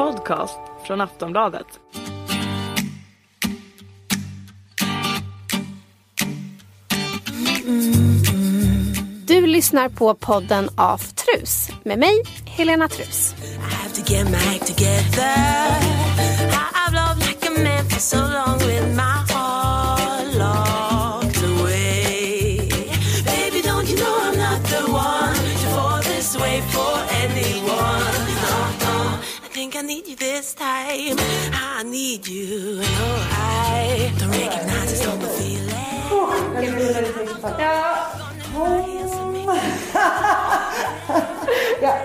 podcast från Aftonbladet. Du lyssnar på podden Af Trus med mig, Helena Trus. I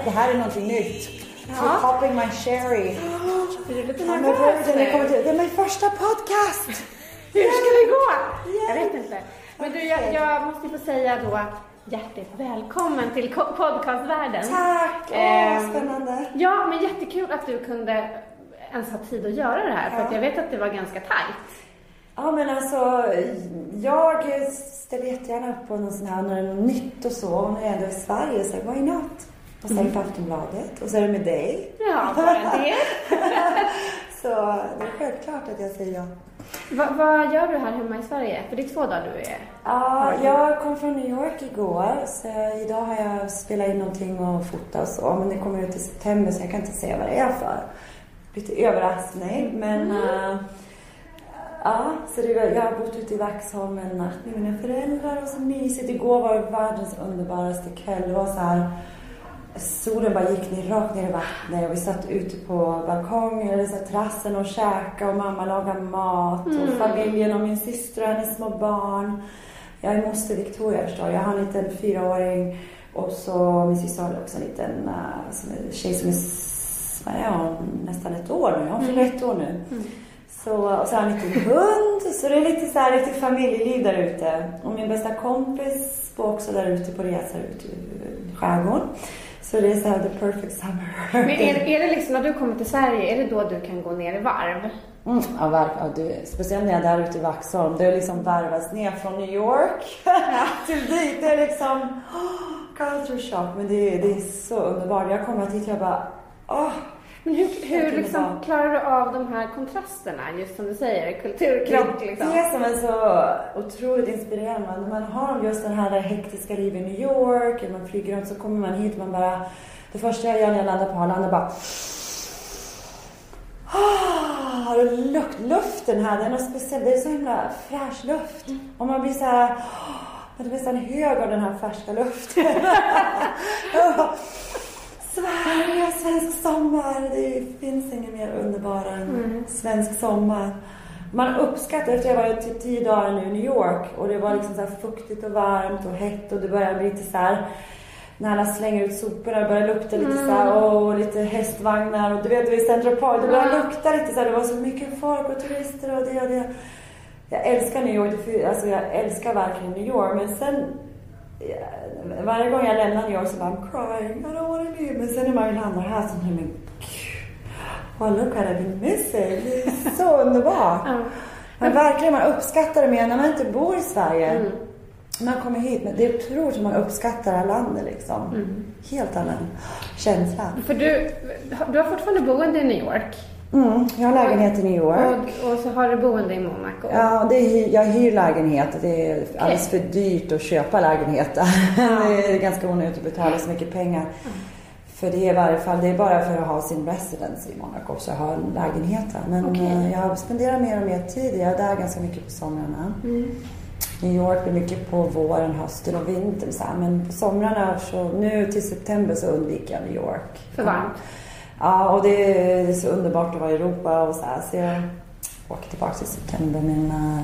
det här är någonting nytt. Ja. Popping my cherry. Är du lite nervös nu? Det är min första podcast. Hur ska det gå? Jag vet inte. Men du, jag, jag måste ju få säga då hjärtligt välkommen till podcastvärlden. Tack, åh Ehm, spännande. Ja, men jättekul att du kunde ens ha tid att göra det här, för att jag vet att det var ganska tajt. Ja men alltså, jag ställer jättegärna upp på någon sån här, när det är något nytt och så. Och när jag ändå är i Sverige så why not? Och är det på Aftonbladet och så är det med dig. Ja, bara det. Så det är självklart att jag säger ja. Va, vad gör du här hemma i Sverige? För det är två dagar du är Ja, jag kom från New York igår så idag har jag spelat in någonting och fotat så. Men det kommer ut i september så jag kan inte säga vad det är för. Lite överraskning men uh, Ja, så det, jag har bott ute i Vaxholm en natt med mina föräldrar och så mysigt. Igår var det världens underbaraste kväll. Det var så här Solen bara gick ner, rakt ner i vattnet och vi satt ute på balkongen eller så terrassen och käkade och mamma lagade mat och familjen och min syster och hennes små barn. Jag är moster Victoria förstår. Jag har en liten fyraåring och så min syster har också en liten uh, tjej som är, vad är hon, nästan ett år nu. Hon fyller ett år nu. Så, och så har jag en liten hund. Så det är lite så här, lite familjeliv där ute. Och min bästa kompis bor också där ute på resa ute i skärgården. Så det är så här the perfect summer. Men är, är det liksom när du kommer till Sverige, är det då du kan gå ner i varv? Mm, ja, verk- ja, du, speciellt när jag är där ute i Vaxholm. Det liksom varvats ner från New York till dit. Det är liksom oh, culture shock. Men det, är- det är så underbart. Jag kommer hit och jag bara åh. Men hur, hur liksom underbart. klarar du av de här kontrasterna, just som du säger, kulturkrock Det liksom? är det som är så otroligt inspirerande. Man har just den här hektiska livet i New York, eller man flyger runt så kommer man hit och man bara... Det första jag gör när jag landar på Arlanda bara... Ah, lukt, luften här, den är speciell. Det är så himla fräsch luft. Och man blir så här... ah, Man blir nästan hög av den här färska luften. Sverige, svensk sommar. Det finns inget mer underbara än svensk sommar. Man uppskattar, efter jag var typ tio dagar nu i New York och det var liksom så fuktigt och varmt och hett och det började bli lite så här när alla slänger ut soporna, det började lukta lite så här, och lite hästvagnar och du vet vid Central Park, det började lukta lite så här, det var så mycket folk och turister och det och det. Jag älskar New York, alltså jag älskar verkligen New York men sen Ja, varje gång jag lämnar New York så bara I'm crying, I don't wanna leave. Men sen när man landar här så tänker man, oh, look what I've been missing. Det är så underbart. Ja. Men verkligen, man uppskattar det mer när man inte bor i Sverige. Mm. Man kommer hit, men det är otroligt hur man uppskattar det här landet liksom. Mm. Helt annan känsla. För du, du har fortfarande boende i New York Mm, jag har lägenhet i New York. och, och så har du boende i Monaco. Ja, det är, jag hyr lägenhet. Det är alldeles för dyrt att köpa lägenheter. Det är ganska onödigt att betala så mycket pengar. För det är i varje fall, det är bara för att ha sin residence i Monaco så jag har en lägenhet där. Men Okej. eh, jag spenderar mer och mer tid. Jag är där ganska mycket på somrarna. New York blir mycket på våren, hösten och vintern. Så här. Men på somrarna, så nu till september så undviker jag New York. För varmt. Ja, och det är, så underbart att vara i Europa och så här. Så jag åker tillbaka i september. Men uh,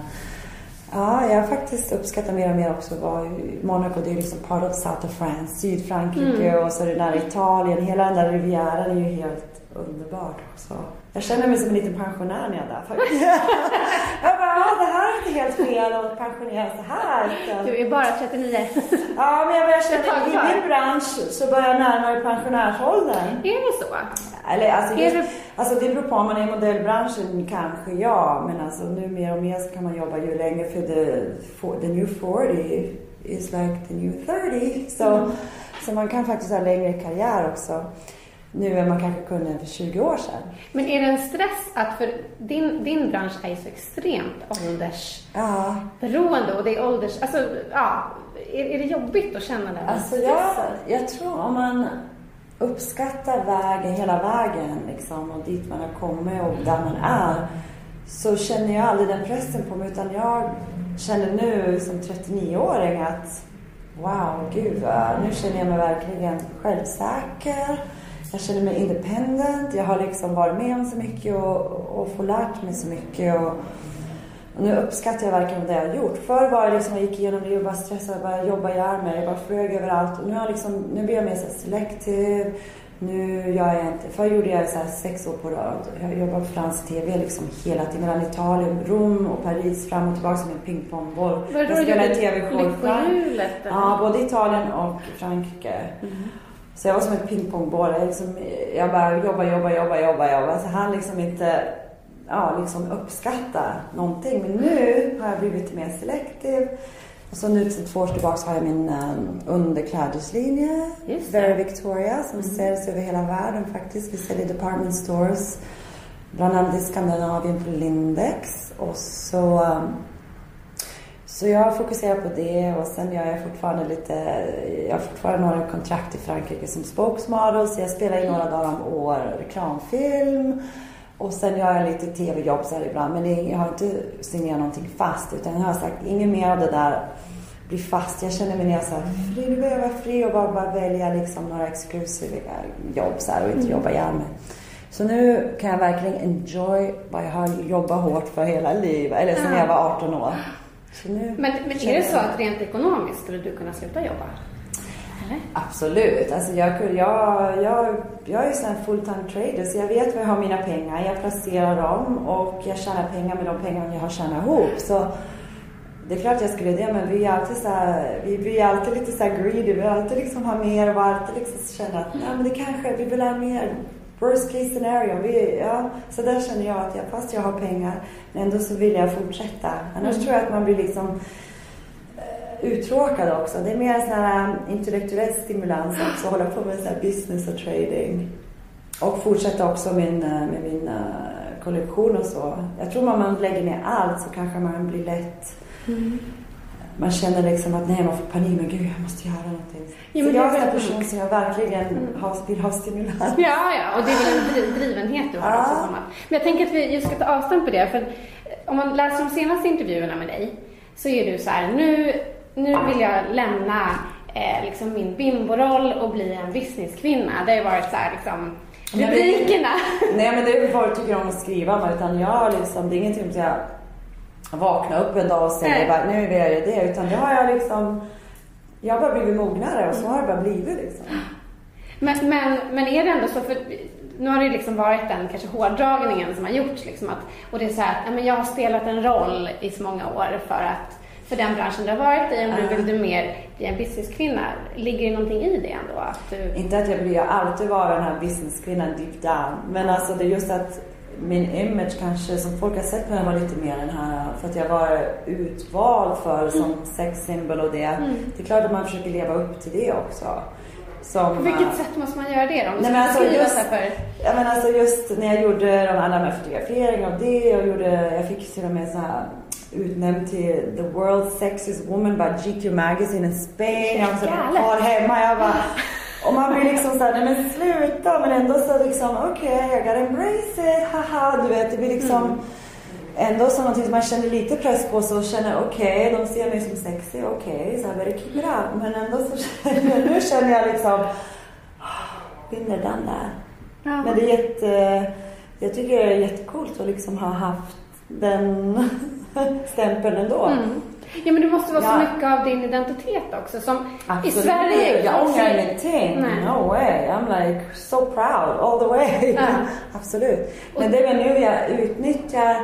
ja, jag faktiskt uppskattat mer och mer också att vara i Monaco. Det är liksom part of South of France, Sydfrankrike och så är det nära Italien. Hela den där rivieran är ju helt underbart också. Jag känner mig som en liten pensionär när jag är där faktiskt. jag bara, det här är inte helt fel att pensionera så här. Du är bara 39. Ja, men jag börjar känna i min bransch så börjar jag närma mig pensionärsåldern. är det så? Eller, alltså, just, det- alltså det beror på om man är i modellbranschen kanske ja. Men alltså nu mer och mer så kan man jobba ju längre för the, for, the new 40 is like the new 30. Så, så man kan faktiskt ha längre karriär också. Nu än man kanske kunde för 20 år sedan. Men är det en stress att, för din, din bransch är ju så extremt åldersberoende Ja, och det är ålders, alltså ja, är, är det jobbigt att känna den Alltså jag, jag tror om man uppskattar vägen, hela vägen liksom, och dit man har kommit och där man är så känner jag aldrig den pressen på mig utan jag känner nu som 39-åring att wow, gud, nu känner jag mig verkligen självsäker. Jag känner mig independent. Jag har liksom varit med om så mycket och, och får lärt mig så mycket. Och, och nu uppskattar jag verkligen det jag har gjort. Förr var det liksom, jag gick igenom det och bara stressade, bara jobbade ihjäl mig, jag bara flög överallt. Och nu, har jag liksom, nu blir jag mer så selektiv. Nu gör jag inte, förr gjorde jag så sex år på rad. Jag jobbat på fransk TV liksom hela tiden. Mellan Italien, Rom och Paris, fram och tillbaka som en pingpongboll. Jag spelade TV-show. Lyckohjulet? Ja, både Italien och Frankrike. Så jag var som ett pingpongboll. Jag, liksom, jag bara jobba, jobba, jobba, jobba, jobba. Så han liksom inte ja, liksom uppskatta någonting. Men nu har jag blivit mer selektiv. Och så nu sedan två år tillbaka har jag min um, underklädeslinje. Very Victoria som säljs över hela världen faktiskt. Vi säljer department stores. Bland annat i Skandinavien på Lindex. Och så um, så jag fokuserar på det och sen gör jag fortfarande lite, jag har fortfarande några kontrakt i Frankrike som spokesmodel så jag spelar in några dagar om år reklamfilm. Och sen gör jag lite tv-jobb så här ibland men jag har inte signerat någonting fast utan jag har sagt inget mer av det där bli fast. Jag känner mig mer så här fri, nu vill jag vara fri och bara, bara välja liksom några exklusiva jobb så här och inte jobba ihjäl mig. Så nu kan jag verkligen enjoy vad jag har jobbat hårt för hela livet, eller sen jag var 18 år. Nu Men, men är det så att rent ekonomiskt skulle du kunna sluta jobba? Eller? Absolut. Alltså jag, jag, jag, jag är ju sån här full time trader så jag vet var jag har mina pengar. Jag placerar dem och jag tjänar pengar med de pengar jag har tjänat ihop. Så det är klart jag skulle det men vi är alltid så här, vi blir alltid lite så här greedy. Vi vill alltid liksom ha mer och alltid liksom känna att nej men det kanske, vi vill ha mer. Worst case scenario. Vi, ja, så där känner jag att jag, fast jag har pengar men ändå så vill jag fortsätta. Annars tror jag att man blir liksom uttråkad också. Det är mer en sån här um, intellektuell stimulans också, hålla på med så business och trading. Och fortsätta också min, eh, med min eh, kollektion och så. Jag tror om man lägger ner allt så kanske man blir lätt man känner liksom att nej, man får panik, men gud, jag måste göra någonting. Ja, så jag är en person som jag verkligen har, vill ha stimulans. Ja, ja, och det är väl en driv, drivenhet du har Ja. också. Att, men jag tänker att vi just ska ta avstånd på det. För om man läser de senaste intervjuerna med dig så är du så här, nu, nu vill jag lämna eh, liksom min bimboroll och bli en businesskvinna. Det har ju varit så här liksom rubrikerna. Nej men det är folk tycker om att skriva om utan jag liksom, det är ingenting som jag vaknar upp en dag och Nej. bara, nu vill jag göra det. Utan det har jag liksom, jag har bara blivit mognare och så har det bara blivit liksom. Men, men, men är det ändå så, för nu har det ju liksom varit den kanske hårdragningen som har gjorts liksom att, och det är så här men jag har spelat en roll i så många år för att för den branschen du har varit i, och nu vill du mer bli en businesskvinna. Ligger det någonting i det ändå? Att du... Inte att jag blir, jag alltid varit den här businesskvinnan deep down. Men alltså det är just att min image kanske, som folk har sett mig, var lite mer den här, för att jag var utvald för som sex symbol och det. Det är klart att man försöker leva upp till det också. Som, På vilket eh, sätt måste man göra det då? Nej, men alltså just- här för... Ja men alltså just när jag gjorde de alla med fotografering av det och gjorde, jag fick till och med så här utnämnd till the world's sexiest woman by GQ magazine in Spain. Jag här kvar hemma. Jag bara, och man blir liksom såhär, nej men sluta. Men ändå så liksom, okej, okay, I gotta embrace it, haha. Du vet, det blir liksom ändå som någonting som man känner lite press på så känner okej, de ser mig som sexig, okej, så I better keep it up. Men ändå så känner jag, nu känner jag liksom, vinner den där. Ja. Men det är jätte, jag tycker det är jättecoolt att liksom ha haft den stämpeln ändå. Mm. Ja men det måste vara så Ja. mycket av din identitet också som i Absolut. Sverige. Jag ångrar ingenting. No way. I'm like so proud all the way. Ja. Absolut. Men det är väl nu jag utnyttjar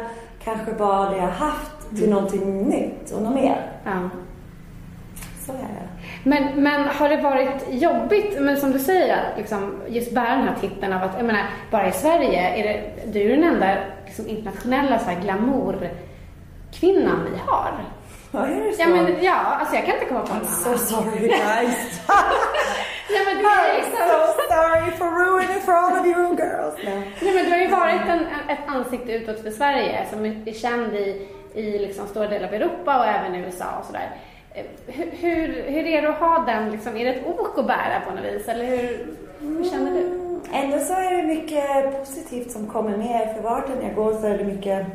kanske bara det jag haft till någonting nytt och något mer. Ja. Så är det. Men, men har det varit jobbigt, men som du säger, att liksom just bära den här titeln av att, jag menar, bara i Sverige är det, du är den enda liksom, internationella så här, glamour-kvinnan vi har. Ja, är det så? Ja, men, ja, alltså jag kan inte komma på I'm någon so sorry guys. Ja, men det är I'm liksom... so sorry for ruining for all of you girls. Nej. Nej, men du har ju varit en, ett ansikte utåt för Sverige som är känd i, i liksom stora delar av Europa och även i USA och sådär. Eh, Hur, hur, hur är det att ha den, liksom, är det ett ok att bära på något vis eller hur, hur känner du? Mm, Ändå så är det mycket positivt som kommer med. För vart än jag går så är det mycket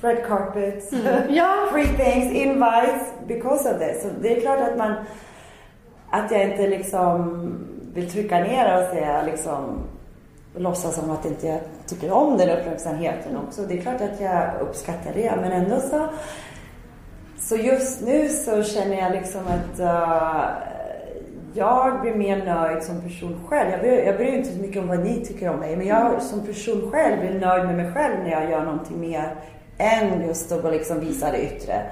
red carpets, Ja. free things, invites because of this. Så det är klart att man, att jag inte liksom vill trycka ner och säga liksom låtsas som att inte jag tycker om den uppmärksamheten också. Det är klart att jag uppskattar det men ändå så så just nu så känner jag liksom att eh, jag blir mer nöjd som person själv. Jag bryr, jag bryr inte så mycket om vad ni tycker om mig. Men jag som person själv blir nöjd med mig själv när jag gör någonting mer än just att liksom visa det yttre.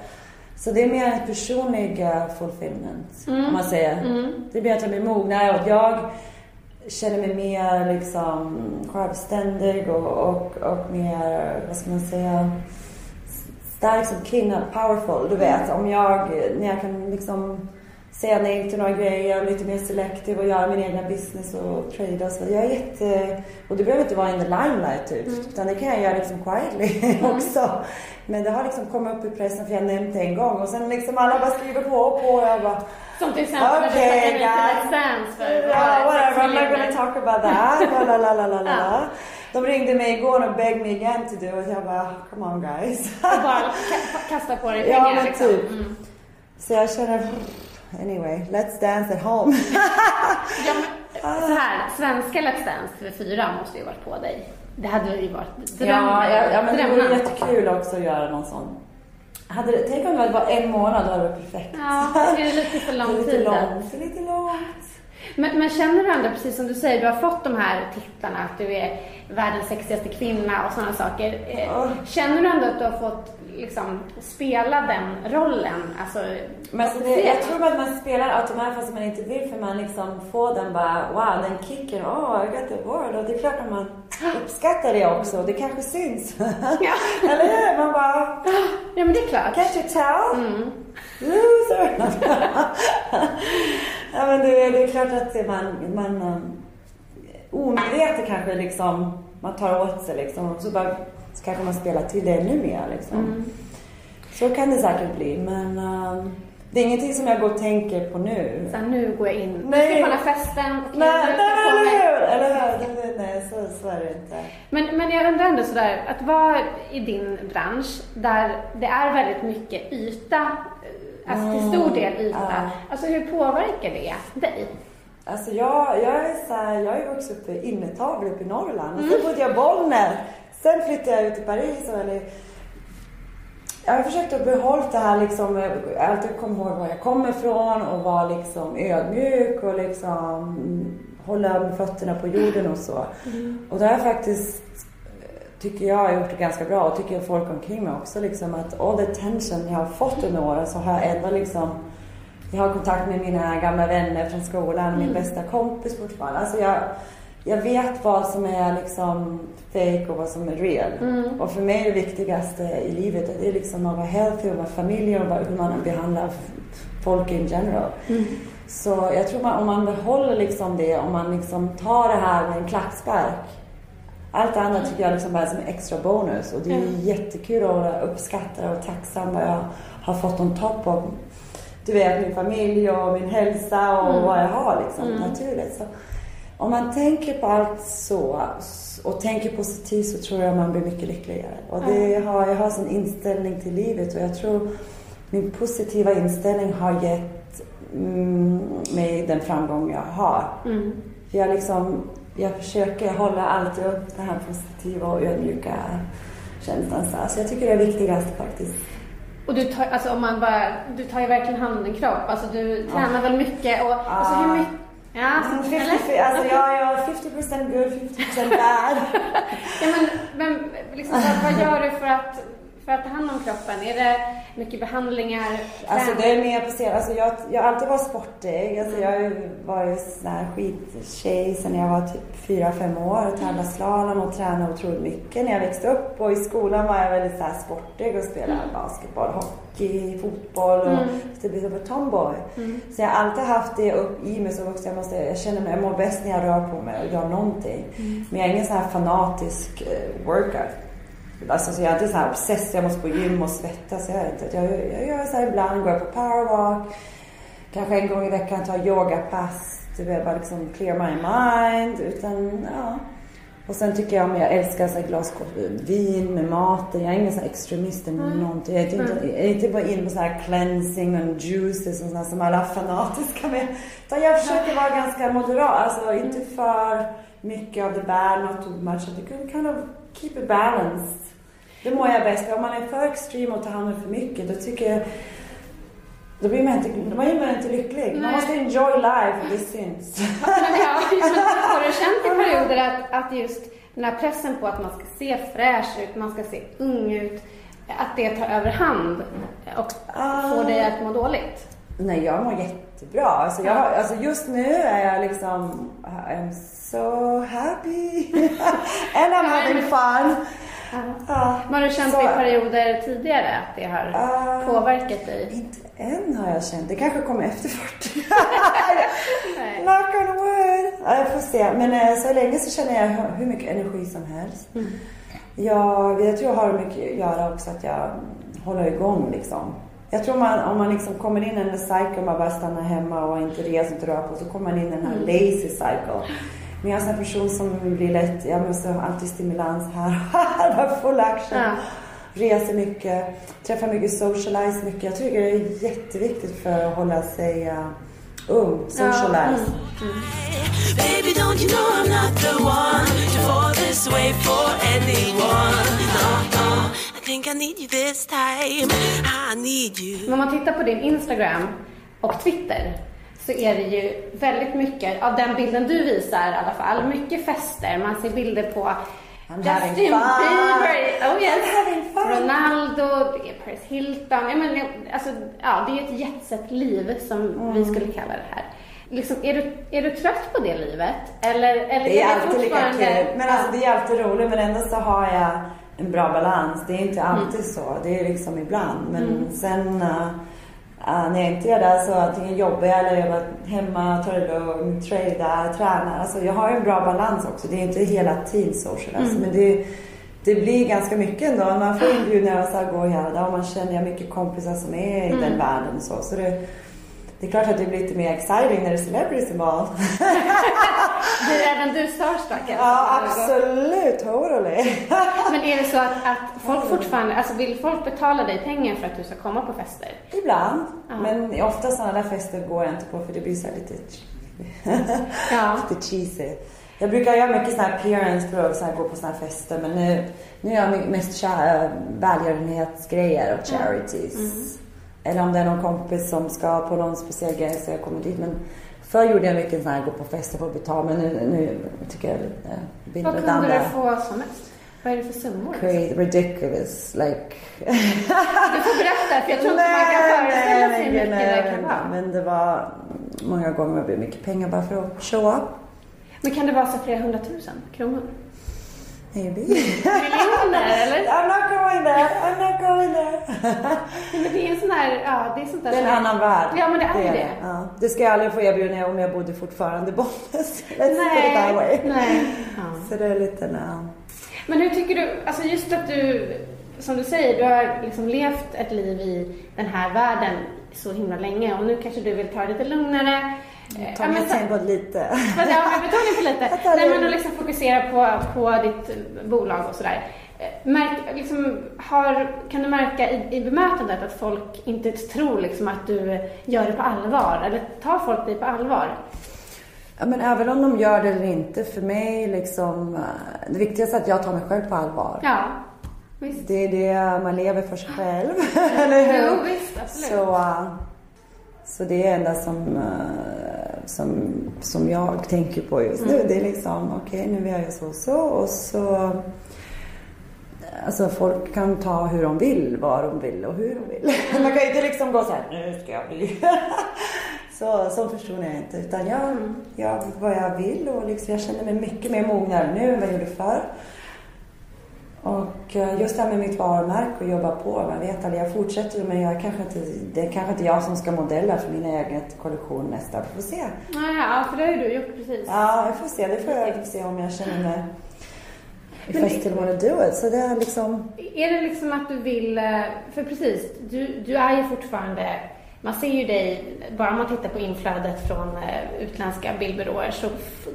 Så det är mer en personlig fulfillment, om man säger. Det blir att jag blir mognare och att jag känner mig mer liksom självständig och, och, och mer, vad ska man säga, stark som kvinna, powerful. Du vet, om jag, när jag kan liksom säga nej till några grejer, lite mer selektiv och göra min egna business och trade och så. Jag är jätte, och det behöver inte vara in the limelight typ, utan det kan jag göra liksom quietly också. Men det har liksom kommit upp i pressen för jag nämnt det en gång och sen liksom alla bara skriver på och på och jag bara Som till exempel när du Dance för Ja, vad, whatever, I'm not gonna talk about that. La, la, la, la, la. Ja. De ringde mig igår och begged me again to do it. Jag bara, come on guys. Bara ka- kasta på dig Ja, pengar men liksom. typ. Mm. Så jag känner, anyway, let's dance at home. Ja, men, så här, svenska Let's Dance TV4 måste ju varit på dig. Det hade ju varit drömmen. ja, ja, ja, men det vore jättekul också att göra någon sån. Hade det, tänk om det var en månad, då hade det varit perfekt. Ja, det är lite för lång lite tid. långt, lite långt. Men, men känner du ändå, precis som du säger, du har fått de här titlarna, att du är världens sexigaste kvinna och sådana saker. Eh, Ja. Känner du ändå att du har fått liksom, spela den rollen? Alltså, Men det, jag tror att man spelar automatiskt fast man inte vill för man liksom får den bara, wow, den kicken, oh I got the word. Och det är klart att man uppskattar det också. Det kanske syns. Ja. Eller hur? Man bara, Ja, men det är klart. can't you tell? Mm. Loser! ja men det, det är klart att man, man um, omedvetet kanske liksom, man tar åt sig liksom. Och så bara så kanske man spelar till det ännu mer liksom. Mm. Så kan det säkert bli men um, det är ingenting som jag går och tänker på nu. Så nu går jag in. Nej. ska jag kolla festen. okej, Nej, nej, ska mig. eller hur? Nej, så, så är det inte. Men, men jag undrar ändå sådär, att vara i din bransch där det är väldigt mycket yta, eh, alltså till stor del yta. ja. Alltså hur påverkar det dig? Alltså jag, jag är så här, jag ju vuxit upp i innertavla uppe i Norrland. Och sen bodde jag i Bollnäs. Sen flyttade jag ut till Paris. Och, eller, jag har försökt att behålla det här liksom, har alltid kommit ihåg var jag kommer ifrån och vara liksom ödmjuk och liksom mm, hålla fötterna på jorden och så. Och det har jag faktiskt, eh, tycker jag, har gjort det ganska bra och tycker folk omkring mig också liksom att all the attention jag har fått under åren så har jag ändå liksom jag har kontakt med mina gamla vänner från skolan, min bästa kompis fortfarande. Alltså jag, jag vet vad som är liksom fake och vad som är real. Och för mig är det viktigaste i livet det är liksom att vara healthy och vara familj och vara- hur man behandlar folk in general. Så jag tror man, om man behåller liksom det, om man liksom tar det här med en klackspark. Allt andra tycker jag liksom bara är som extra bonus och det är jättekul att uppskatta och tacksam vad jag har fått on top av du vet min familj och min hälsa och vad jag har liksom naturligt. Så om man tänker på allt så och tänker positivt så tror jag man blir mycket lyckligare. Och det har, jag har sån inställning till livet och jag tror min positiva inställning har gett mm, mig den framgång jag har. För jag liksom, jag försöker hålla alltid upp den här positiva och ödmjuka känslan. Så alltså jag tycker det är viktigast faktiskt. Och du tar, alltså om man bara, du tar ju verkligen hand om din kropp. Alltså du tränar väl mycket och alltså hur mycket, ja, Mm, alltså, 50, eller? alltså jag är 50% good, 50% bad. Ja, men, men liksom, vad gör du för att, för att ta hand om kroppen? Är det mycket behandlingar? Alltså det är mer scen. Alltså jag, jag har alltid varit sportig. Alltså jag har ju varit sån här skittjej sen jag var typ fyra fem år och tävlade slalom och tränade otroligt mycket när jag växte upp. Och i skolan var jag väldigt så här sportig och spelade basketboll, hockey, fotboll och det blev som tomboy. Så jag har alltid haft det upp i mig som vuxen. Jag, måste, jag känner mig, jag mår bäst när jag rör på mig och gör någonting. Men jag är ingen sån här fanatisk eh, workout. Alltså, så jag är inte så här obsess, jag måste på gym och svettas. Jag, inte. jag, jag gör så här ibland, går jag på powerwalk. Kanske en gång i veckan tar yogapass. Du vet, bara liksom clear my mind. Utan, ja. Och sen tycker jag om, jag älskar så glas vin med maten. Jag är ingen sån här extremist eller någonting. Jag är inte, jag är inte bara inne på så här cleansing och juices och sånt som alla fanatiska med. Utan jag försöker vara ganska moderat. Alltså inte för mycket av the bad, not too much. I can kind of keep it balanced. Det mår jag bäst. Om man är för extrem och tar hand om för mycket, då tycker jag då blir man inte, då blir man inte lycklig. Man Nej. måste enjoy life det syns. Ja, har du känt i perioder att, att just den här pressen på att man ska se fräsch ut, man ska se ung ut, att det tar överhand och får dig att må dåligt? Nej, jag mår jättebra. Alltså, jag, alltså just nu är jag liksom, I'm so happy. And I'm having fun. Ja. Men har du känt Så- i perioder tidigare att det har Ah. påverkat dig? Inte än har jag känt. Det kanske kommer efter 40. Nej. Knock on wood. Ja, jag får se. Men eh, så länge så känner jag hur mycket energi som helst. Jag, jag tror jag har mycket att göra också att jag håller igång liksom. Jag tror man, om man liksom kommer in i där cykeln, man bara stannar hemma och inte reser inte rör på så kommer man in i den här lazy cycle. Men jag är en sån här person som blir lätt, jag måste ha alltid stimulans här, bara full action. Ja. Reser mycket, träffar mycket, socialize mycket. Jag tycker det är jätteviktigt för att hålla sig uh, ung, socialize. Baby, don't you know I'm not the one to fall this way for anyone? No, I think I need you this time. I need you. Men om man tittar på din Instagram och Twitter så är det ju väldigt mycket, av den bilden du visar i alla fall, mycket fester. Man ser bilder på I'm Justin. Bieber, oh yes. Ronaldo, det är Paris Hilton. Ja, men, alltså, ja, det är ett jetset-liv som Mm. vi skulle kalla det här. Liksom, är, du, är du trött på det livet? Eller, eller Det är det alltid lika fortfarande- kul. Men alltså det är alltid roligt men ändå så har jag en bra balans. Det är inte alltid så. Det är liksom ibland. Men sen uh, uh, när jag inte är där så antingen jobbar jag eller jag är hemma, tar det lugnt, tradar, tränar. Alltså jag har en bra balans också. Det är inte hela tiden social. Alltså, men det, det blir ganska mycket ändå. Man får inbjudningar och så här går hela dagen och man känner jag mycket kompisar som är i den världen och så. så det, det är klart att det blir lite mer exciting när det är celebrities involved. Blir även du starstruck? Ja, absolut. Totally. Men är det så att, att folk fortfarande, alltså vill folk betala dig pengar för att du ska komma på fester? Ibland. Men ofta sådana där fester går jag inte på för det blir så lite, Ja. lite cheesy. Jag brukar göra mycket sådana här appearance för att så här gå på sådana här fester. Men nu, nu gör jag mest välgörenhetsgrejer och charities. Eller om det är någon kompis som ska på någon speciell grej så jag kommer dit. Men förr gjorde jag mycket sådana här gå på fester att betala. Men nu, nu tycker jag lite Vad mindre kunde danda. du få som mest? Vad är det för summor? Crazy, ridiculous, like... Du får berätta, för jag tror inte man kan föreställa sig hur mycket det kan vara. Men det var många gånger det blev mycket pengar bara för att show up. Men kan det vara så flera hundratusen kronor? Maybe. Miljoner, eller? I'm not going there, I'm not going there. Men det är en sån här, ja, det är sånt där Det är en annan värld. Ja, men det är det. Ja. Det ska jag aldrig få erbjuda om jag bodde fortfarande i Bollnäs. Let's put it that way. nej. Ja. Så det är lite, no. Men hur tycker du, alltså just att du, som du säger, du har liksom levt ett liv i den här världen så himla länge och nu kanske du vill ta det lite lugnare. Eh, Ta ja, men med så- tempo lite. Ja, men betoning på lite. Nej, men att liksom fokusera på, på ditt bolag och sådär. Eh, Märk, liksom, har, kan du märka i, i bemötandet att folk inte tror liksom att du gör det på allvar? Eller tar folk dig på allvar? Ja, men även om de gör det eller inte, för mig liksom, eh, det viktigaste är att jag tar mig själv på allvar. Ja, visst. Det är det man lever för sig själv. eller hur? Jo, visst, absolut. Så, så det är det enda som, som, som jag tänker på just nu. Mm. Det är liksom, okej nu vill jag så och så och så Alltså folk kan ta hur de vill, vad de vill och hur de vill. Man kan ju inte liksom gå så här, nu ska jag bli. så, så person är jag inte. Utan jag gör vad jag vill och liksom, jag känner mig mycket mer mognare nu än vad jag gjorde förr. Och eh, just det här med mitt varumärke och jobba på. Man vet aldrig, jag fortsätter men jag kanske inte, det är kanske inte jag som ska modella för min egen kollektion nästa. Vi får se. Ja, för det har ju du gjort precis. Ja, jag får se. Det får jag se om jag känner mig if I still wanna do it. Så det är liksom... Är det liksom att du vill, eh, för precis, du, du är ju fortfarande, man ser ju dig, bara man tittar på inflödet från eh, utländska bildbyråer så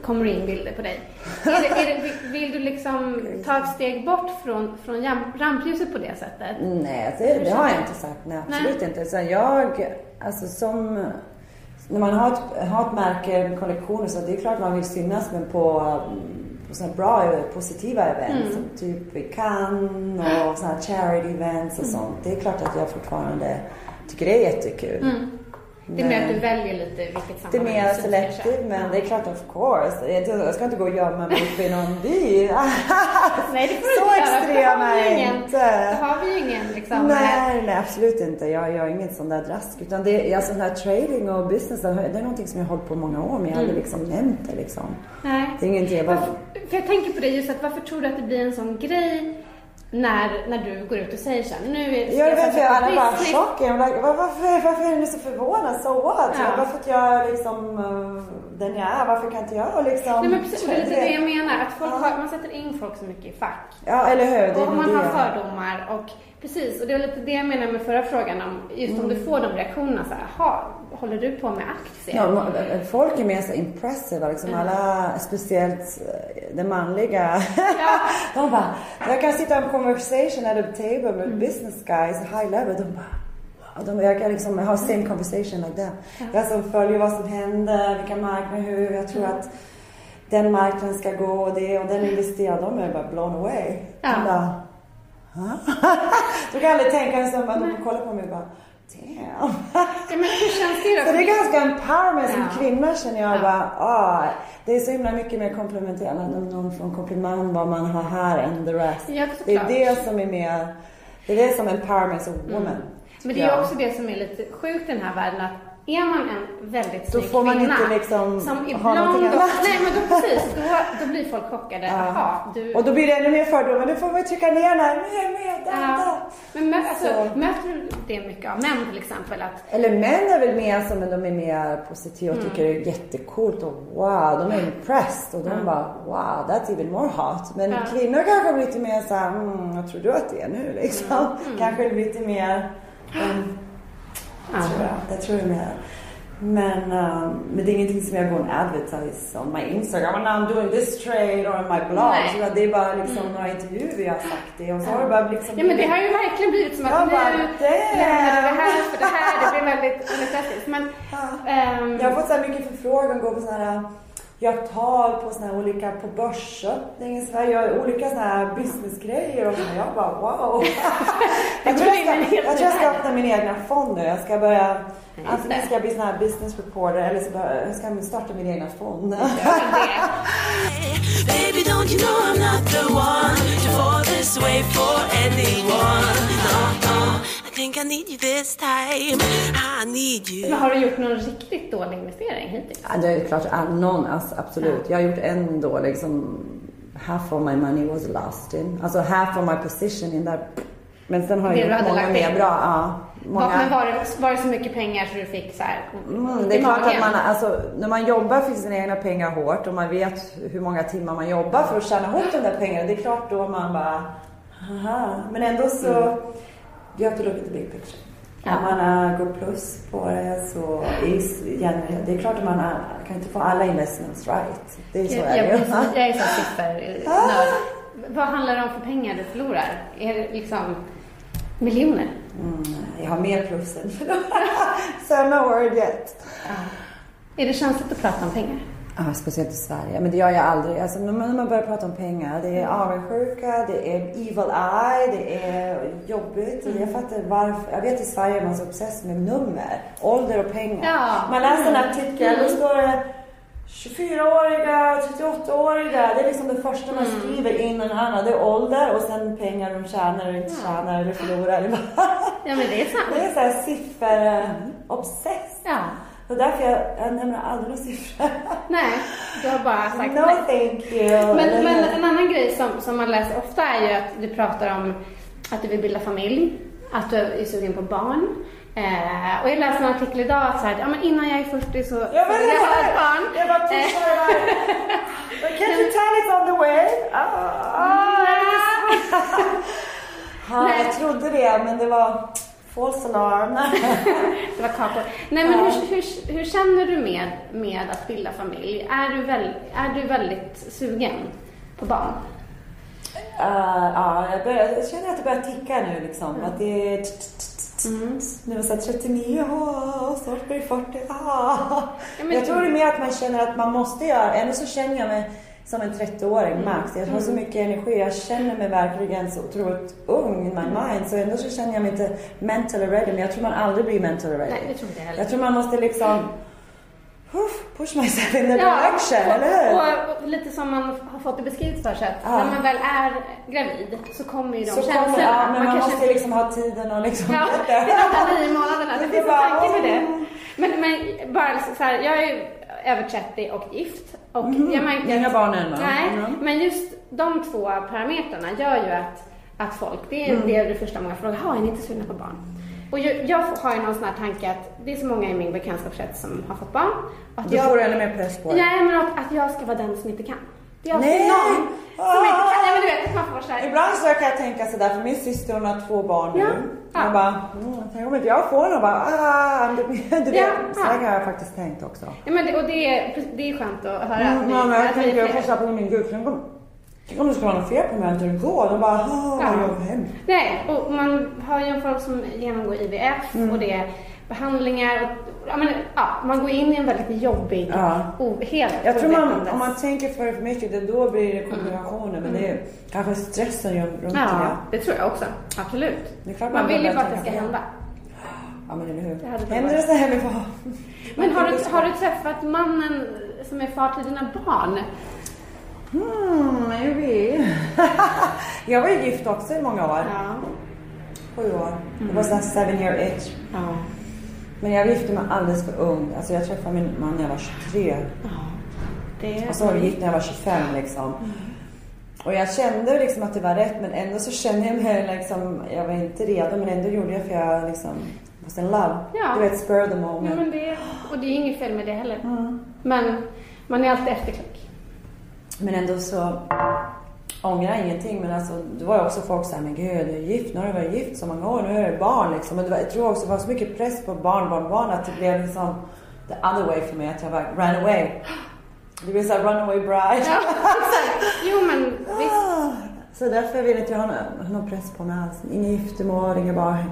kommer det in bilder på dig. Är det, är det, vill- du liksom ta ett steg bort från, från rampljuset på det sättet? Nej, det, det har jag inte sagt. Nej, absolut Nej. inte. Så jag, alltså som... När man har ett, har ett märke, en kollektion, så det är klart man vill synas men på, mm, på sådana bra, positiva events. Som typ i Cannes och sådana charity events och sånt. Det är klart att jag fortfarande tycker det är jättekul. Det är mer att du väljer lite vilket det är sammanhang mer köra. men det är klart of course. Jag, ska inte gå och gömma mig uppe i någon by. Nej, det får Så extrem är jag inte. Då har vi ju ingen liksom... Nej, nej absolut inte. Jag gör inget sånt där drask. Utan det är alltså den här trading och business, det är någonting som jag har hållit på många år men jag har aldrig liksom nämnt det liksom. Nej. Det är ingenting jag bara... För jag tänker på det just att varför tror du att det blir en sån grej när, när du går ut och säger så här, nu ska Jag vet på alla bara business. chock. Jag var like, "Var- varför, varför är ni så förvånade? So what? Ja. Bara för att jag liksom uh, den jag är. Varför kan inte jag liksom... Nej men precis, det är lite det jag menar. Att folk Ja. har, man sätter in folk så mycket i fack. Ja, eller hur? Och man har det. fördomar och precis, och det var lite det jag menade med förra frågan om just om du Mm. får de reaktionerna så här, jaha, håller du på med aktier? Ja, ma- folk är mer så impressive, liksom alla, speciellt eh, det manliga. de bara, jag kan sitta i en conversation at a table med business guys, high level, de bara de, jag kan liksom ha same conversation like that. Jag som följer vad som händer, vilka marknader, hur, jag tror att den marknaden ska gå och det och den investerar, de är bara blown away. Ja. De bara? De kan aldrig tänka en som att de kollar på mig och bara, damn. Ja, men hur känns det då? Så det är ganska empowerment som Ja. kvinna känner jag Ja. bara, ah, det är så himla mycket mer komplementerande om någon får en komplimang vad man har här än the rest. Ja, det är det som är mer, det är det som empowerment as a woman. Men det är Ja. också det som är lite sjukt i den här världen att är man en väldigt Då snygg får man kvinna inte liksom som ha ibland någonting då, annat. nej men då precis, då, då blir folk chockade. Jaha, du... Och då blir det ännu mer fördomar. Nu får man trycka ner den här, mer, mer, där, ja. där. Men mö, alltså, Så. möter du det mycket av män till exempel? Att, Eller män är väl mer som, men de är mer positiva och Mm. tycker det är jättecoolt och wow, de är impressed och de bara wow, that's even more hot. Men Ja. kvinnor kanske blir lite mer såhär, mm, vad tror du att det är nu liksom? Mm. Kanske lite mer, um, ja. tror jag, jag tror det är mer. Men, um, men det är ingenting som jag går och advertise on my Instagram. And I'm doing this trade or on my blog. Nej. Så det är bara liksom några intervjuer jag har sagt det och så har det bara liksom Ja men det har ju verkligen blivit som att Jag nu bara, lämnar du det här för det här. Det blir väldigt, väldigt. Men, ehm, Jag har fått så här mycket förfrågan, gå på sådana här jag tal på såna här olika, på börsöppning i Sverige, jag olika såna här businessgrejer och så. Jag bara wow. jag, tror jag, ska, jag tror jag ska öppna min egna fond nu. Jag ska börja, antingen ska jag bli sån här business reporter eller så börja, jag ska starta min egna fond. Baby, don't you know I'm not the one to fall this way for anyone? Think I need you this time. I need you. men har du gjort någon riktigt dålig investering hittills? Ja, det är klart, någon, alltså, absolut. Jag har gjort en då liksom, half of my money was lost in. Alltså half of my position in that. Men sen har Det jag gjort många mer bra. Ja, många. Var, men var det, var det så mycket pengar så du fick så här Mm, det är klart att man, alltså, när man jobbar för sina egna pengar hårt och man vet hur många timmar man jobbar för att tjäna ihop de där pengarna. Det är klart då man bara, haha. Men ändå så, you have to look at the big picture. Ja. Om man går plus på det så igen, det är klart att man kan inte få alla investments right. Det är så Jag, är jag, det jag, är så siffernörd. Vad handlar det om för pengar du förlorar? Är det liksom miljoner? Mm, jag har mer plus än förlorar. so no word yet. Är det känsligt att prata om pengar? Ja, speciellt i Sverige. Men det gör jag aldrig. Alltså, när, man, när man börjar prata om pengar, det är avundsjuka, det är evil eye, det är jobbigt. Mm. Jag fattar varför. Jag vet i Sverige är man så obsess med nummer, ålder och pengar. Ja. Man läser en artikel, då står det 24-åriga, 38-åriga. Det är liksom det första man skriver innan han hade ålder och sen pengar de tjänar och inte tjänar eller förlorar. Ja, men det är sant. Det är såhär siffer-obsess. Ja. Och därför jag, jag nämner aldrig några siffror. Nej, du har bara sagt No nej. thank you. Men, men en annan grej som, som man läser ofta är ju att du pratar om att du vill bilda familj, att du är sugen på barn. Eh, och jag läste en artikel idag att så här, ja, men innan jag är 40 så, Ja, så men vill det jag ha ett barn. Jag bara Eh, det där. But Can't you tell it's on the way? Ah, ah, Nej. jag trodde det, men det var false alarm. Det var kakor. Nej men hur, hur, hur känner du med, med att bilda familj? Är du, väl, är du väldigt sugen på barn? Uh, ja, jag, börjar, jag känner att det börjar ticka nu liksom. Att det är... Nu är jag så här 39, åh, snart blir det 40. Ah. Ja, men- Jag tror det är mer att man känner att man måste göra. Ändå så känner jag mig som en 30-åring max. Jag har så mycket energi. Jag känner mig verkligen så otroligt ung in my mind. Så ändå så känner jag mig inte mentally ready. Men jag tror man aldrig blir mentally ready. Nej, det tror inte jag heller. Jag tror man måste liksom Uff, push myself in the direction, eller hur? och, och lite som man har fått det beskrivet för sig att Ja. när man väl är gravid så kommer ju de Så känslorna. kommer, ja, men man, kanske- måste liksom ha tiden och liksom... Ja, det är nio månaderna. Det finns en tanke med det. Men, men bara så så här, jag är ju över 30 och gift. Och jag märkte. Inga barn än, va? Nej, Mm. men just de två parametrarna gör ju att, att folk, det Mm. är, det är det första många frågar, har ni inte sugna på barn? Och jag, jag har ju någon sån här tanke att det är så många i min bekantskapskrets som har fått barn. Att Då jag, får du ännu mer press på dig. Nej, men att, att jag ska vara den som inte kan. Det är alltid Nej! någon som inte kan. Ja, men du vet, man får så här. Ibland så kan jag tänka sådär, för min syster hon har två barn nu. Ja. Ja. Jag bara, mm, tänk om inte jag får någon bara, ah, du, du vet. Ja. Så har jag faktiskt tänkt också. Ja, men det, och det är, det är skönt att höra. att Mm, vi- ja, men jag att tänker, jag får på min gud, tänk om, det skulle vara något fel på mig att det går. Då bara, ah, Ja. jag hemskt. Nej, och man har ju en folk som genomgår IVF Mm. och det är behandlingar. Ja, men, ja, man går in i en väldigt jobbig, Ja. o, helt Jag tror man, om man tänker för för mycket, det då blir det komplikationer. Men det är kanske stressen runt Ja, det. det tror jag också. Absolut. Man man vill ju bara att det ska hända. Ja men eller hur. Det Händer det så här med barn? Men har du, har du träffat mannen som är far till dina barn? Hmm, maybe. jag var ju gift också i många år. Ja. Sju år. Det var såhär seven year itch. Ja. Men jag gifte mig alldeles för ung. Alltså jag träffade min man när jag var 23. Det, Och så var vi gift när jag var 25 liksom. Och jag kände liksom att det var rätt men ändå så kände jag mig liksom, jag var inte redo men ändå gjorde jag för jag liksom was in love. Ja. Du vet, spur the ja, moment. men det, och det är inget fel med det heller. Mm. Men man är alltid efterklok. Men ändå så ångrar ingenting. Men alltså, det var ju också folk som men gud, du är gift, nu har du varit gift så många år, nu är det barn liksom. Men var, jag tror också det var så mycket press på barn, barn, barn att det blev liksom the other way för mig, att jag bara ran away. Det blev såhär runaway bride. Ja, exakt. Jo, men visst. Ah, Så därför vill inte jag ha någon, någon press på mig alls. Inga giftermål, inga barn.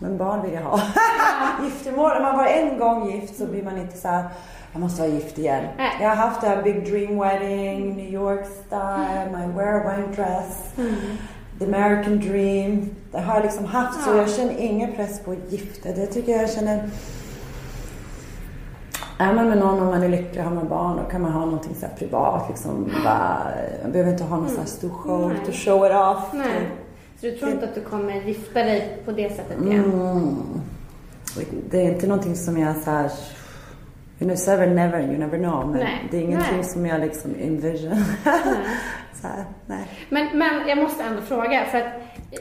Men barn vill jag ha. giftermål, om man var en gång gift så blir man inte så här. Jag måste vara gift igen. Nej. Jag har haft det här big dream wedding, New York style, my wear a white dress. The American dream. Det har jag liksom haft så Ja. jag känner ingen press på att gifta. Det tycker jag känner är man med någon och man är lycklig och har man barn då kan man ha någonting så här privat. Liksom, bara, man behöver inte ha någon så här stor show Nej. to show it off. Nej. Så du tror inte att du kommer gifta dig på det sättet igen? Mm. Det är inte någonting som jag så här... You know, never, never, you never know. Men Nej. det är ingenting Nej. som jag liksom envision. så nej. Men, men jag måste ändå fråga, för att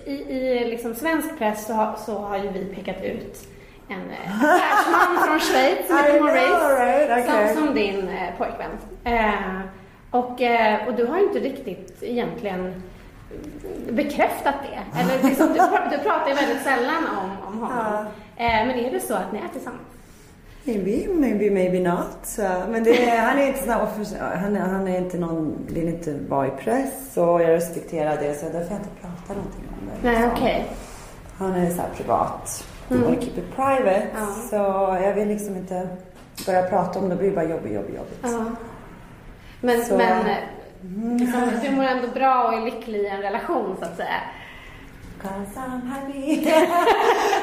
i, i liksom svensk press så har, så har ju vi pekat ut en eh, affärsman från Schweiz know, Maurice, right? Okay. som, som din eh, pojkvän. Eh, och, eh, och du har ju inte riktigt egentligen bekräftat det. Eller liksom, du, du pratar ju väldigt sällan om, om honom. Eh, men är det så att ni är tillsammans? Maybe, maybe, maybe not. Så, men det han är inte sån här offic- han, är- han är inte någon, vill inte vara i press och jag respekterar det så därför jag inte pratar någonting om det. Nej, liksom. okej. Han är så privat. Mm. wanna keep it private. Ja. Så jag vill liksom inte börja prata om det. Blir bara jobbigt, jobbigt, jobbigt. Ja. Men, Så- men eh, liksom, du mår ändå bra och är lycklig i en relation så att säga. Cause I'm happy.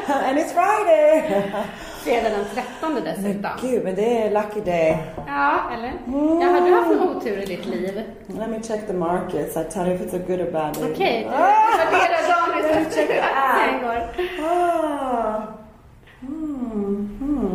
And it's Friday. fredag den 13 Men dessutom. gud, men det är lucky day. Ja, eller? Ja, har du haft någon otur i ditt liv? Let me check the markets. I tell you if it's a good or bad day. Okej, du värderar dagen efter hur aktien går. Ah. Hmm. Hmm.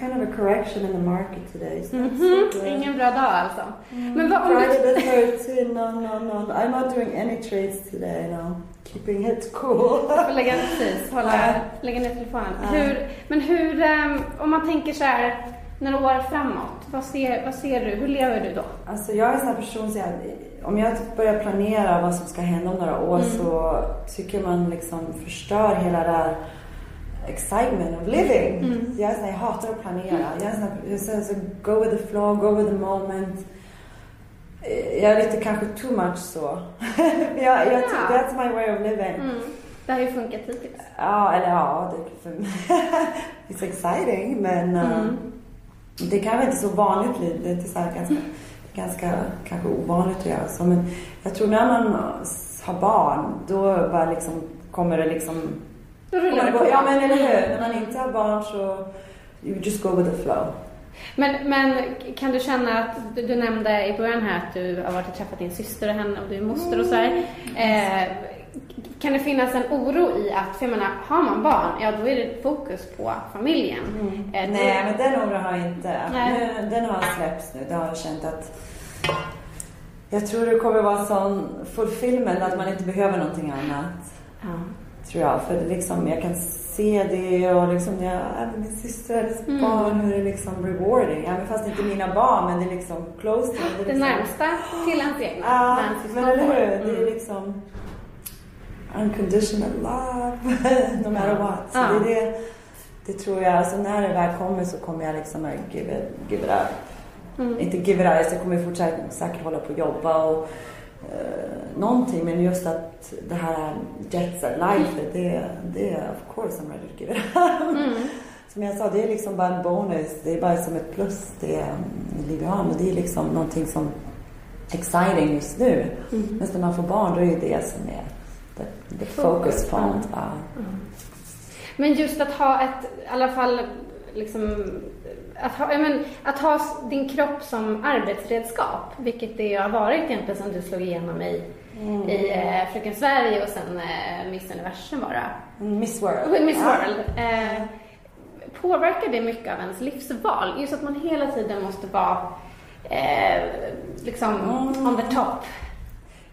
Kind of a correction in the market today. So that's Mhm, so. Ingen bra dag alltså. Men vad, om Friday the 13th. No, no, no. I'm not doing any trades today. No. Keeping it cool. Du får lägga, precis, hålla, lägga ner telefonen. Ja. Hur, men hur, ehm, om man tänker så här, några år framåt, vad ser, vad ser du? Hur lever du då? Alltså jag är en sån här person så jag, om jag typ börjar planera vad som ska hända om några år så tycker man liksom förstör hela det där excitement of living. Jag, är sån här, jag hatar att planera. Jag är sån jag go with the flow, go with the moment. Eh, Jag är lite kanske too much så. jag, jag, Ja. That's my way of living. Mm. Det har ju funkat hittills. Ja, eller ja, det, för, it's exciting men eh, det kan vara inte så vanligt liv. Det är så ganska, ganska kanske ovanligt att göra så. Men jag tror när man har barn då bara liksom kommer det liksom... Då rullar det på. Ja men eller hur. När man inte har barn så you just go with the flow. Men, men kan du känna att, du, du nämnde i början här att du har varit och träffat din syster och henne och du är moster och så här. Eh, kan det finnas en oro i att, för jag menar, har man barn, ja då är det fokus på familjen. Eh, då- Nej men den oron har jag inte. Nej. Nu, den har släppts nu. Det har jag känt att jag tror det kommer vara sån fulfillment att man inte behöver någonting annat. Ja. Tror jag. För det liksom, jag kan se det och liksom jag med min syster och hennes Mm. barn hur det är liksom rewarding. Men fast det inte mina barn men det är liksom close to. Det är liksom, närmsta till egna. Ja, men eller hur? Det är Mm. liksom unconditional love no matter what. Så Ja. det, är det, det tror jag, alltså när det väl kommer så kommer jag liksom give it, give it up. Mm. Inte give it up, jag kommer fortsätta säkert hålla på och jobba och eh, någonting men just att det här jet set life, det, det är of course I'm ready to give it up. Mm. Som jag sa, det är liksom bara en bonus. Det är bara som ett plus. Det liv jag har. Men det är liksom någonting som exciting just nu. Mm. Men när man får barn, då är det det som är the, the focus point. Ja. Men just att ha ett, i alla fall, liksom, att ha, ja, men, att ha din kropp som arbetsredskap, vilket det har varit egentligen sedan du slog igenom i, i eh, Fröken Sverige och sen eh, Miss Universum bara. Mm, Miss World. Miss Ja. World. Eh, påverkar det mycket av ens livsval? Just att man hela tiden måste vara eh, liksom Mm. on the top.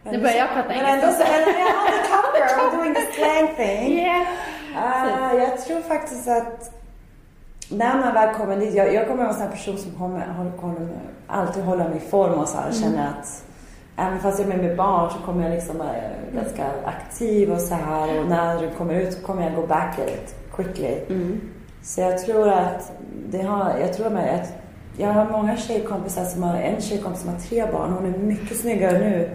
Nu börjar jag prata Men ändå så, engelska. on the cover, I'm doing the slang thing. Yeah. Ah, jag tror faktiskt att när man väl kommer dit, jag, jag kommer vara en sån person som kommer, håller, alltid hålla mig i form och så här, känner att även fast jag är med barn så kommer jag liksom vara ganska aktiv och så här och när det kommer ut så kommer jag gå back it quickly. Så jag tror att det har, jag tror med att jag har många tjejkompisar som har, en tjejkompis som har tre barn, hon är mycket snyggare nu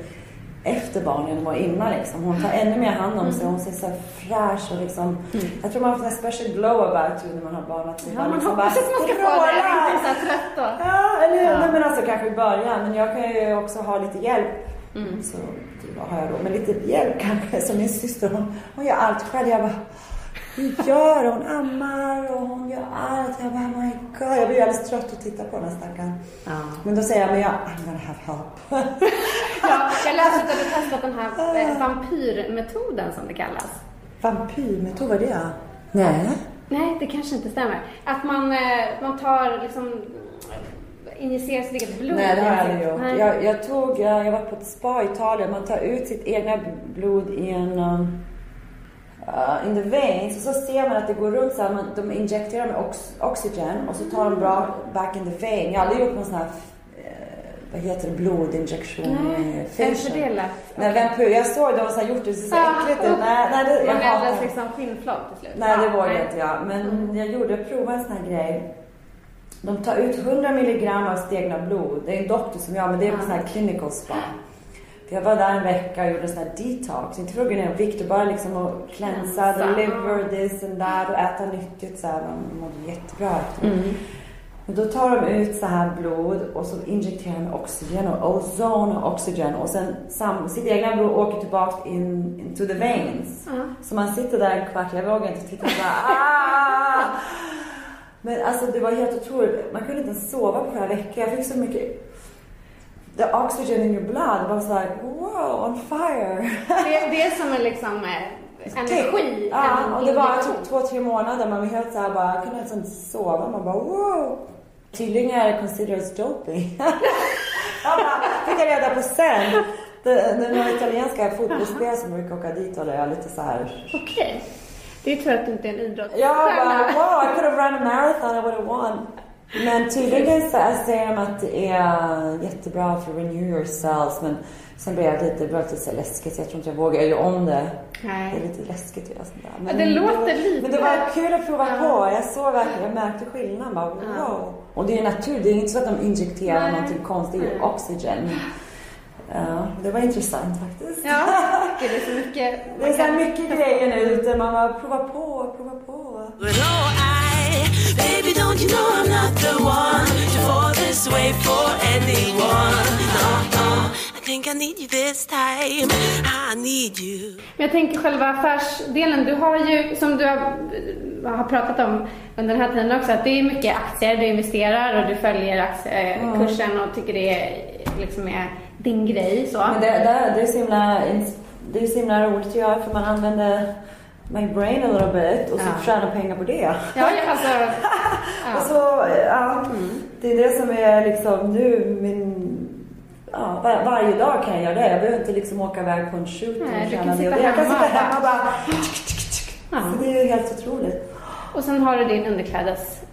efter barnen än innan liksom. Hon tar ännu mer hand om sig, hon ser så fräsch och liksom, jag tror man får en special glow about you när man har barn. Att Ja, man liksom hoppas att man ska få det, inte så trött då. Ja, eller Ja. nej, men alltså kanske i början. Men jag kan ju också ha lite hjälp. Mm. Så vad har jag då? Men lite hjälp kanske. Som min syster, hon, hon gör allt själv. Jag bara, hur gör hon? Ammar och hon gör allt. Jag bara, oh my god. Jag blir alldeles trött att titta på den här stackaren. Men då säger jag, men jag, I'm gonna have help. Ja, jag läste att du testat den här eh, vampyrmetoden som det kallas. Vampyrmetod, vad är det? Nej. Nej, det kanske inte stämmer. Att man, eh, man tar liksom injicerar sitt eget blod. Nej, det har jag aldrig gjort. Jag, jag tog, jag, jag var på ett spa i Italien. Man tar ut sitt egna blod i en... Uh, in the veins. Och så ser man att det går runt så här. Man, de injekterar med ox, oxygen och så tar de bra back in the vein. Jag har aldrig gjort någon sån här, eh, vad heter det, blodinjektion Nej, facial. det lät? Nej, vampyr. Jag såg de som gjort det, det ser så Ah, äckligt ut. Nej, nej, det, jag Man det. liksom skinnflak till slut. Nej, det Ja, vågar nej. inte jag. Men jag gjorde, jag provade en sån här grej. De tar ut 100 milligram av sitt egna blod. Det är en doktor som gör, men det är på Ja. sån här clinical spa. Jag var där en vecka och gjorde en sån här detox. Inte för att gå ner i vikt, bara liksom att cleansa, the liver, this and that och äta nyttigt så här. Man mådde jättebra efter det. Mm. Men då tar de ut så här blod och så injekterar de oxygen och ozon och oxygen och sen sam, sitt egna blod åker tillbaks in, into the veins. Ja. Så man sitter där en kvart, jag vågar inte titta så här, ah! Men alltså det var helt otroligt. Man kunde inte ens sova på flera veckor. Jag fick så mycket The oxygen in your blood was like wow, on fire. Det, det är som en liksom eh, energi. Ja, en och det injektion. tog två, tre månader. Man var helt såhär bara, kunde inte ens sova. Man bara wow. Tydligen är det considered doping. jag bara, fick jag reda på sen. Det, det några italienska fotbollsspelare som brukar åka dit och jag lite så här. Okej. Det är tur att du inte är en idrottsstjärna. Jag bara wow, I could have run a marathon, I would have won. Men tydligen så säger de att det är jättebra för renew your cells. Men sen blev jag lite, det blev lite så läskigt. Jag tror inte jag vågar göra om det. Nej. Det är lite läskigt att göra sånt där. Men det låter lite- Men det var kul att prova Ja. på. Jag såg verkligen, jag märkte skillnaden. Bara, wow. Och det är natur, det är inte så att de injekterar Nej. någonting konstigt. Det är ju oxygen. Ja, det var intressant faktiskt. Ja, det är så mycket. Det är så mycket grejer nu ute. Man bara prova på, prova på. Oh, baby, don't you know I'm for anyone? No, no, I think I need you this time. I need you. Men jag tänker själva affärsdelen. Du har ju, som du har, har pratat om under den här tiden också, att det är mycket aktier. Du investerar och du följer aktiekursen och tycker det är, liksom är din grej. Så. Men det, det, det, är så himla, det är så himla roligt att göra för man använder my brain a little bit och så Ja. tjänar pengar på det. Ja, ja, alltså, Och så, ja, det är det som är liksom nu min... Ja, var, varje dag kan jag göra det. Jag behöver inte liksom åka iväg på en shoot och Nej, du tjäna det. Och Jag kan sitta och hemma och bara... ja. Så det är ju helt otroligt. Och sen har du din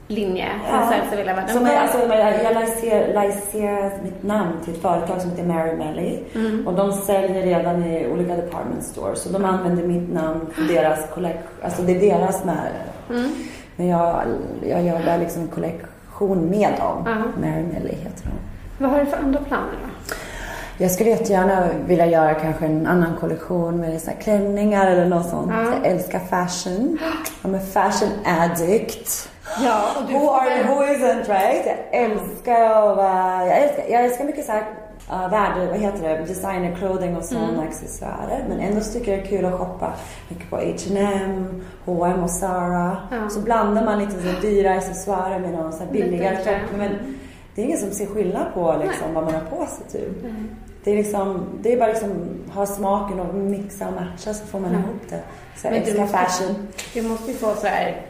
underklädeslinje som säljs över hela världen. Som är, alltså, jag jag licenserar mitt namn till ett företag som heter Mary Melly. Mm. Och de säljer redan i olika department stores. Så de använder mitt namn för deras kollektion. Alltså det är deras märke. Mm. Men jag, jag gör bara liksom kollektion med dem. Ja. Mary Melly heter de. Vad har du för andra planer då? Jag skulle jättegärna vilja göra kanske en annan kollektion med så klänningar eller något sånt. Ja. Jag älskar fashion. I'm a fashion addict. Ja, och du Who, are, väl- who isn't right? Jag älskar att vara... Jag älskar, jag älskar mycket så här, uh, värde, vad heter det, designer clothing och sådana Mm. accessoarer. Men ändå så tycker jag det är kul att shoppa mycket på H&M, H&M och Zara. Ja. Så blandar man lite så dyra accessoarer med någon så här billigare Lite enklare. topp. Men det är ingen som ser skillnad på liksom, vad man har på sig typ. Det är, liksom, det är bara liksom ha smaken och mixa och matcha så får man ihop det. Så Men du måste- fashion. Du måste ju få så här,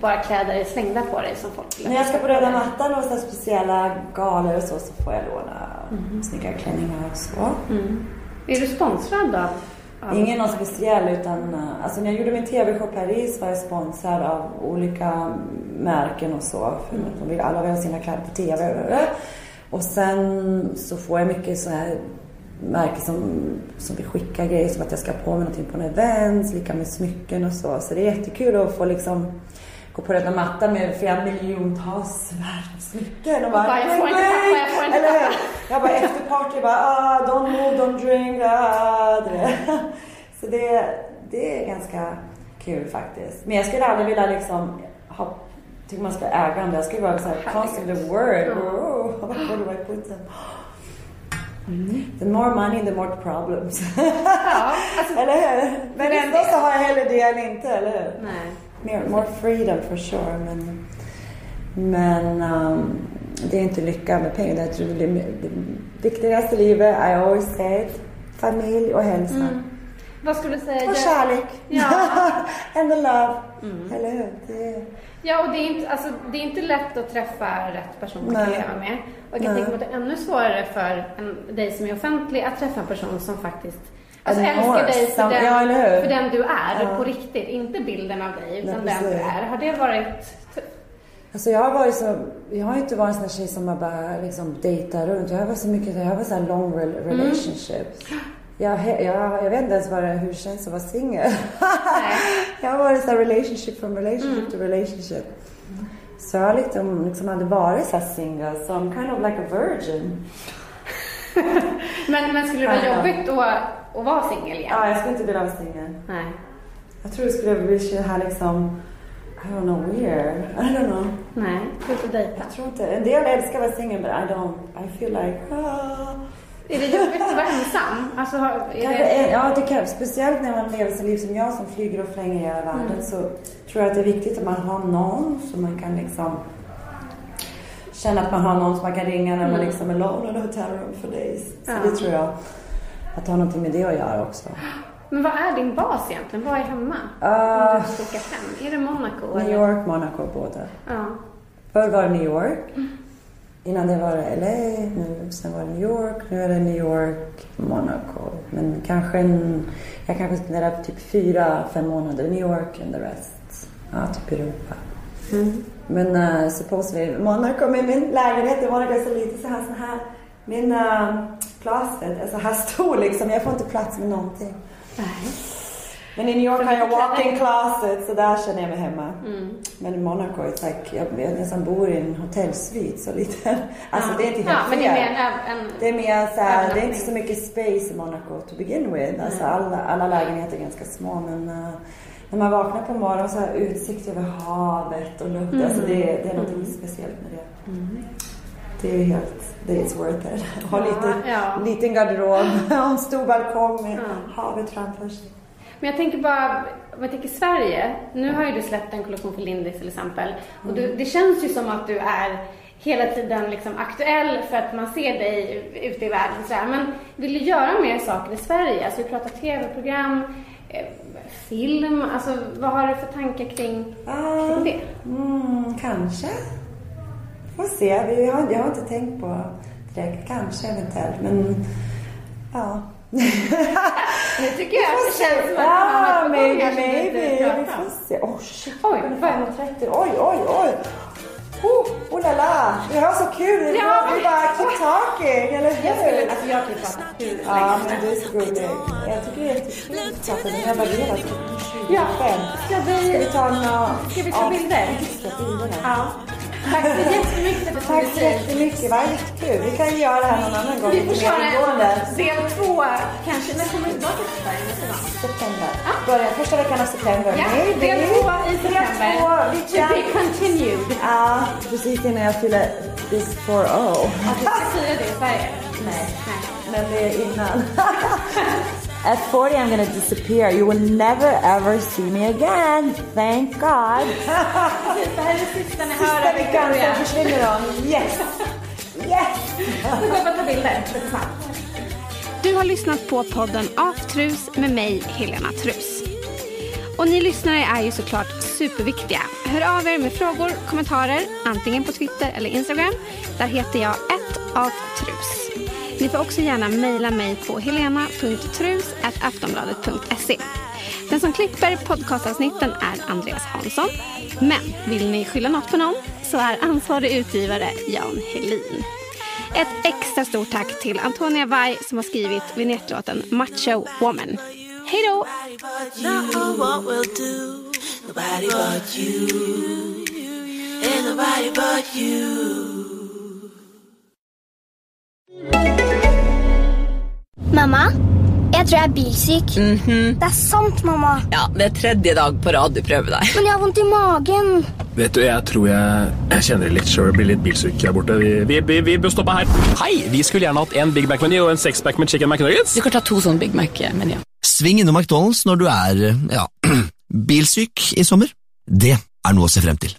bara kläder slängda på dig som folk vill När jag ska på röda mattan och så speciella galor och så, så får jag låna snygga klänningar och så. Mm. Är du sponsrad av? av Ingen någon speciell utan, eh, alltså när jag gjorde min TV-show Paris var jag sponsrad av olika märken och så. För de vill, alla vill ha sina kläder på TV. Och sen så får jag mycket så här märken som, som vill skicka grejer som att jag ska ha på mig någonting på en event, lika med smycken och så. Så det är jättekul att få liksom gå på röda mattan med flera miljontals värda smycken och bara, bara, jag får inte "Drink, tappa, jag får inte Eller tappa. Jag bara efter party bara, ah, don't move, don't drink, ah. Så det, det är ganska kul faktiskt. Men jag skulle aldrig vilja liksom ha, tycker man ska äga dem. Jag skulle vara såhär constant the word. Oh, where do I put them? The more money, the more problems. Ja, alltså, eller hur? Men ändå så har jag hellre det än inte, eller hur? nej. More, more freedom for sure. Men, men um, det är inte lycka med pengar. Jag tror det, det viktigaste i livet, I always say it, familj och hälsa. Vad skulle du säga? Och kärlek. Ja. And the love. Eller hur? Det, Ja, och det är, inte, alltså, det är inte lätt att träffa rätt person Nej. leva med. Och jag kan tänka mig att det är ännu svårare för en, dig som är offentlig att träffa en person som faktiskt alltså, älskar dig för Sam- den, ja, för den du är Ja. på riktigt. Inte bilden av dig, utan Nej, den du är. Har det varit tufft? Alltså jag har varit så, jag har inte varit en sån där tjej som har bara liksom dejtar runt. Jag har varit så mycket, jag har varit så här long rel- relationships. Jag, he- jag, jag vet inte ens vad det, hur det känns att vara singel. jag har varit så här relationship from relationship to relationship. Så jag har liksom, liksom aldrig varit så här single. So I'm kind of like a virgin. Men, men skulle det vara jobbigt att, att vara singel igen? Ja, jag skulle inte vilja vara singel. Nej. Jag tror det skulle bli så här liksom, I don't know, weird. I don't know. Nej, du får dejta. Jag tror inte, en del älskar att vara singel but I don't. I feel like, ah. Är det jobbigt att vara ensam? Alltså, det... ja, det kan, speciellt när man lever sitt liv som jag som flyger och flänger i hela världen Mm. så tror jag att det är viktigt att man har någon som man kan liksom känna att man har någon som man kan ringa när man liksom är alone in a hotel room for days. Så Mm. Ja. det tror jag att det har någonting med det att göra också. Men vad är din bas egentligen? Vad är hemma? Ah. Om du stickar hem? Är det Monaco? New eller? York, Monaco båda. Ja. Förr var det New York. Innan det var det LA, nu, sen var det New York, nu är det New York, Monaco. Men kanske en, jag kanske spenderar typ fyra, fem månader i New York and the rest, ja typ Europa. Men uh, supposedly, Monaco med min lägenhet i Monaco är så lite så här, så här. Min uh, closet är så här stor liksom, jag får inte plats med någonting. Men i New York har jag walk-in closet så där känner jag mig hemma. Men i Monaco, it's like, jag, jag nästan bor i en hotellsvit så lite. Alltså det är inte helt Ja, men det är mer en... Det är mer så här, det är inte så mycket space i Monaco to begin with. Alltså alla, alla lägenheter är ganska små men uh, när man vaknar på morgonen så har utsikt över havet och luft. Alltså det, det är något speciellt med det. Det är helt, det är worth it. Ha lite, ja. liten garderob och en stor balkong med havet framför sig. Men jag tänker bara, om jag tänker Sverige. Nu har ju du släppt en kollektion för Lindis till exempel. Och du, det känns ju som att du är hela tiden liksom aktuell för att man ser dig ute i världen. Så här. Men vill du göra mer saker i Sverige? Alltså vi pratar tv-program, eh, film. Alltså vad har du för tankar kring, Ah, kring det? mm, kanske. Får se. Vi har, jag har inte tänkt på direkt. Kanske eventuellt. Men ja. Nu tycker jag att det känns som att Ja, man maybe, du maybe. Vi får se. Oh shit. Oj, klockan är vad- 5.30. Oj, oj, oj. Oh, oh la la. Vi har så kul. Ja. vi bara keep talking, eller Jag skulle, hur? alltså jag kan ju prata hur länge Ja, men du är så gullig. Jag tycker det är jättekul att prata med dig. Redan Ja. 25. Ska vi- ta uh, Ska vi ta bilder? Det, bilderna. Ja. Tack så jättemycket för Tack så jättemycket. Vad jättekul. Vi kan ju göra det här någon annan gång. Vi får köra ingående. del två kanske. När kommer du tillbaka till Sverige? September. Början första veckan av september. Ja, Maybe. del två i Del september. två, vi To be kan- continued. Ja, precis innan jag fyller Big 4-0. Att du ska fira det i Sverige? Nej, Nej. men det är innan. At 40 I'm gonna disappear. You will never ever see me again. Thank God. Det här är det sista ni hör Sista av veckan Victoria. så försvinner de. Yes! Yes! Nu går jag bara ta bilder lite snabbt. Du har lyssnat på podden Aftrus med mig, Helena Trus. Och ni lyssnare är ju såklart superviktiga. Hör av er med frågor, kommentarer, antingen på Twitter eller Instagram. Där heter jag aftrus. Ni får också gärna mejla mig på helena.trus.aftonbladet.se. Den som klipper podcastavsnitten är Andreas Hansson. Men vill ni skylla något på någon så är ansvarig utgivare Jan Helin. Ett extra stort tack till Antonia Vai som har skrivit vinjettlåten Macho Woman. Hej då! Nobody but you. Ain't nobody but you. Mamma, jeg tror jeg er bilsyk. Det er sant, mamma. Ja, det er tredje dag på rad du prøver deg. Men jeg har vondt i magen. Vet du, jeg tror jeg, jeg kjenner det litt sjøl. Blir litt bilsyk her borte. Vi, vi, vi, vi bør stoppe her. Hei! Vi skulle gjerne hatt en Big Mac-meny og en sexpack med chicken McNuggets. Du kan ta to sånne Big Mac-menyer. Sving innom McDonald's når du er, ja, bilsyk i sommer. Det er noe å se frem til.